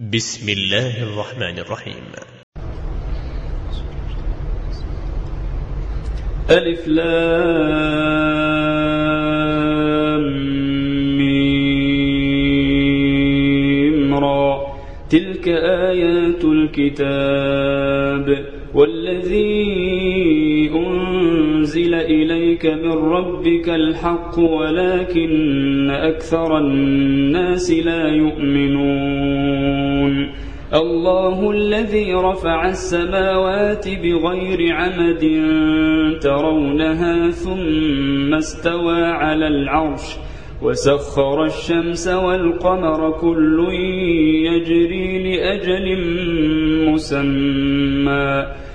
بسم الله الرحمن الرحيم. ألف لام را. تلك آيات الكتاب والذي أنزل إليك من ربك الحق ولكن أكثر الناس لا يؤمنون. الله الذي رفع السماوات بغير عمد ترونها ثم استوى على العرش وسخر الشمس والقمر كل يجري لأجل مسمى.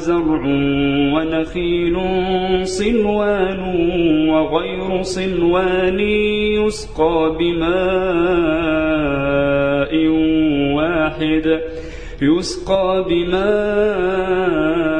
وزرع ونخيل صنوان وغير صنوان يسقى بماء واحد. يسقى بماء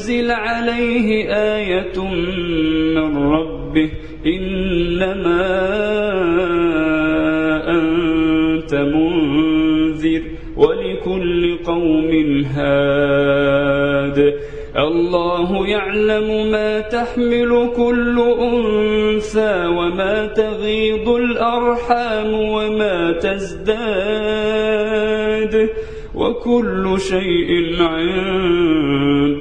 أنزل عليه آية من ربه. إنما أنت منذر ولكل قوم هاد. الله يعلم ما تحمل كل أنثى وما تغيض الأرحام وما تزداد. وكل شيء عنده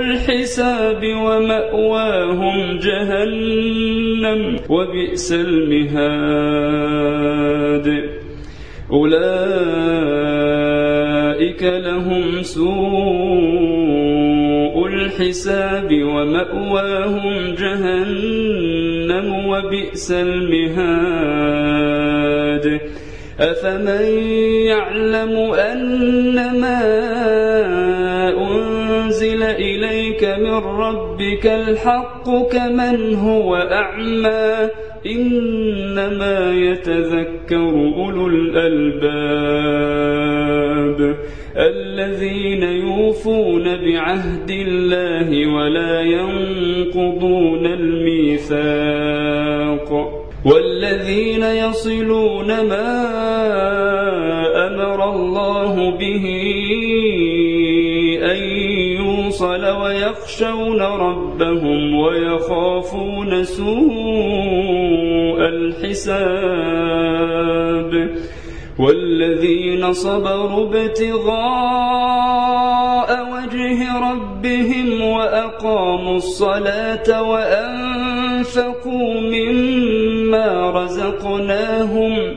الحساب ومأواهم جهنم وبئس المهاد. أولئك لهم سوء الحساب ومأواهم جهنم وبئس المهاد. أفمن يعلم ربك الحق كمن هو أعمى إنما يتذكر أولو الألباب الذين يوفون بعهد الله ولا ينقضون الميثاق والذين يصلون ما أمر الله به يوصل ويخشون ربهم ويخافون سوء الحساب والذين صبروا ابتغاء وجه ربهم وأقاموا الصلاة وأنفقوا مما رزقناهم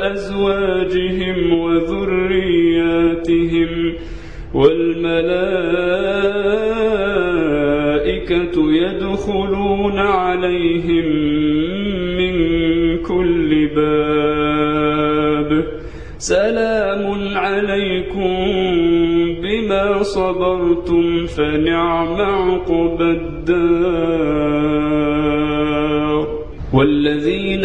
وأزواجهم وذرياتهم والملائكة يدخلون عليهم من كل باب. سلام عليكم بما صبرتم فنعم عقبى الدار. والذين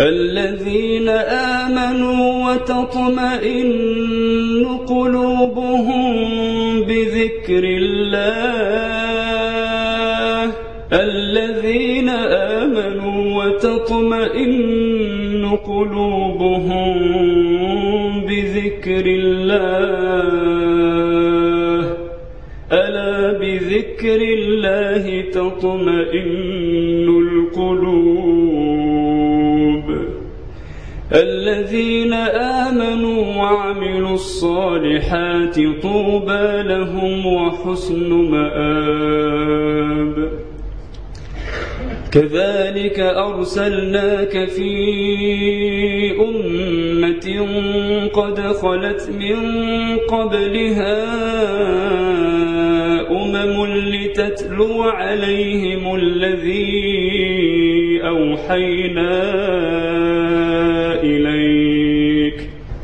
الذين آمنوا وتطمئن قلوبهم بذكر الله. الذين آمنوا وتطمئن قلوبهم بذكر الله. ألا بذكر الله تطمئن القلوب؟ الذين آمنوا وعملوا الصالحات طوبى لهم وحسن مآب. كذلك أرسلناك في أمة قد خلت من قبلها أمم لتتلو عليهم الذي أوحينا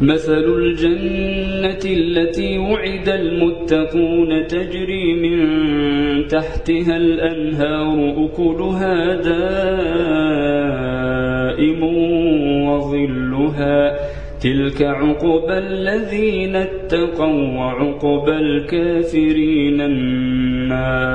مثل الجنة التي وعد المتقون تجري من تحتها الأنهار أكلها دائم وظلها. تلك عقبى الذين اتقوا وعقبى الكافرين النار.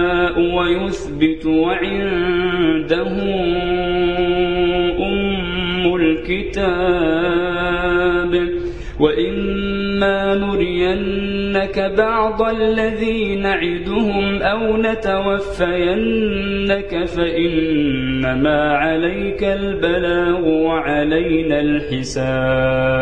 ويثبت وعنده أم الكتاب. وإما نرينك بعض الذي نعدهم أو نتوفينك فإنما عليك البلاغ وعلينا الحساب.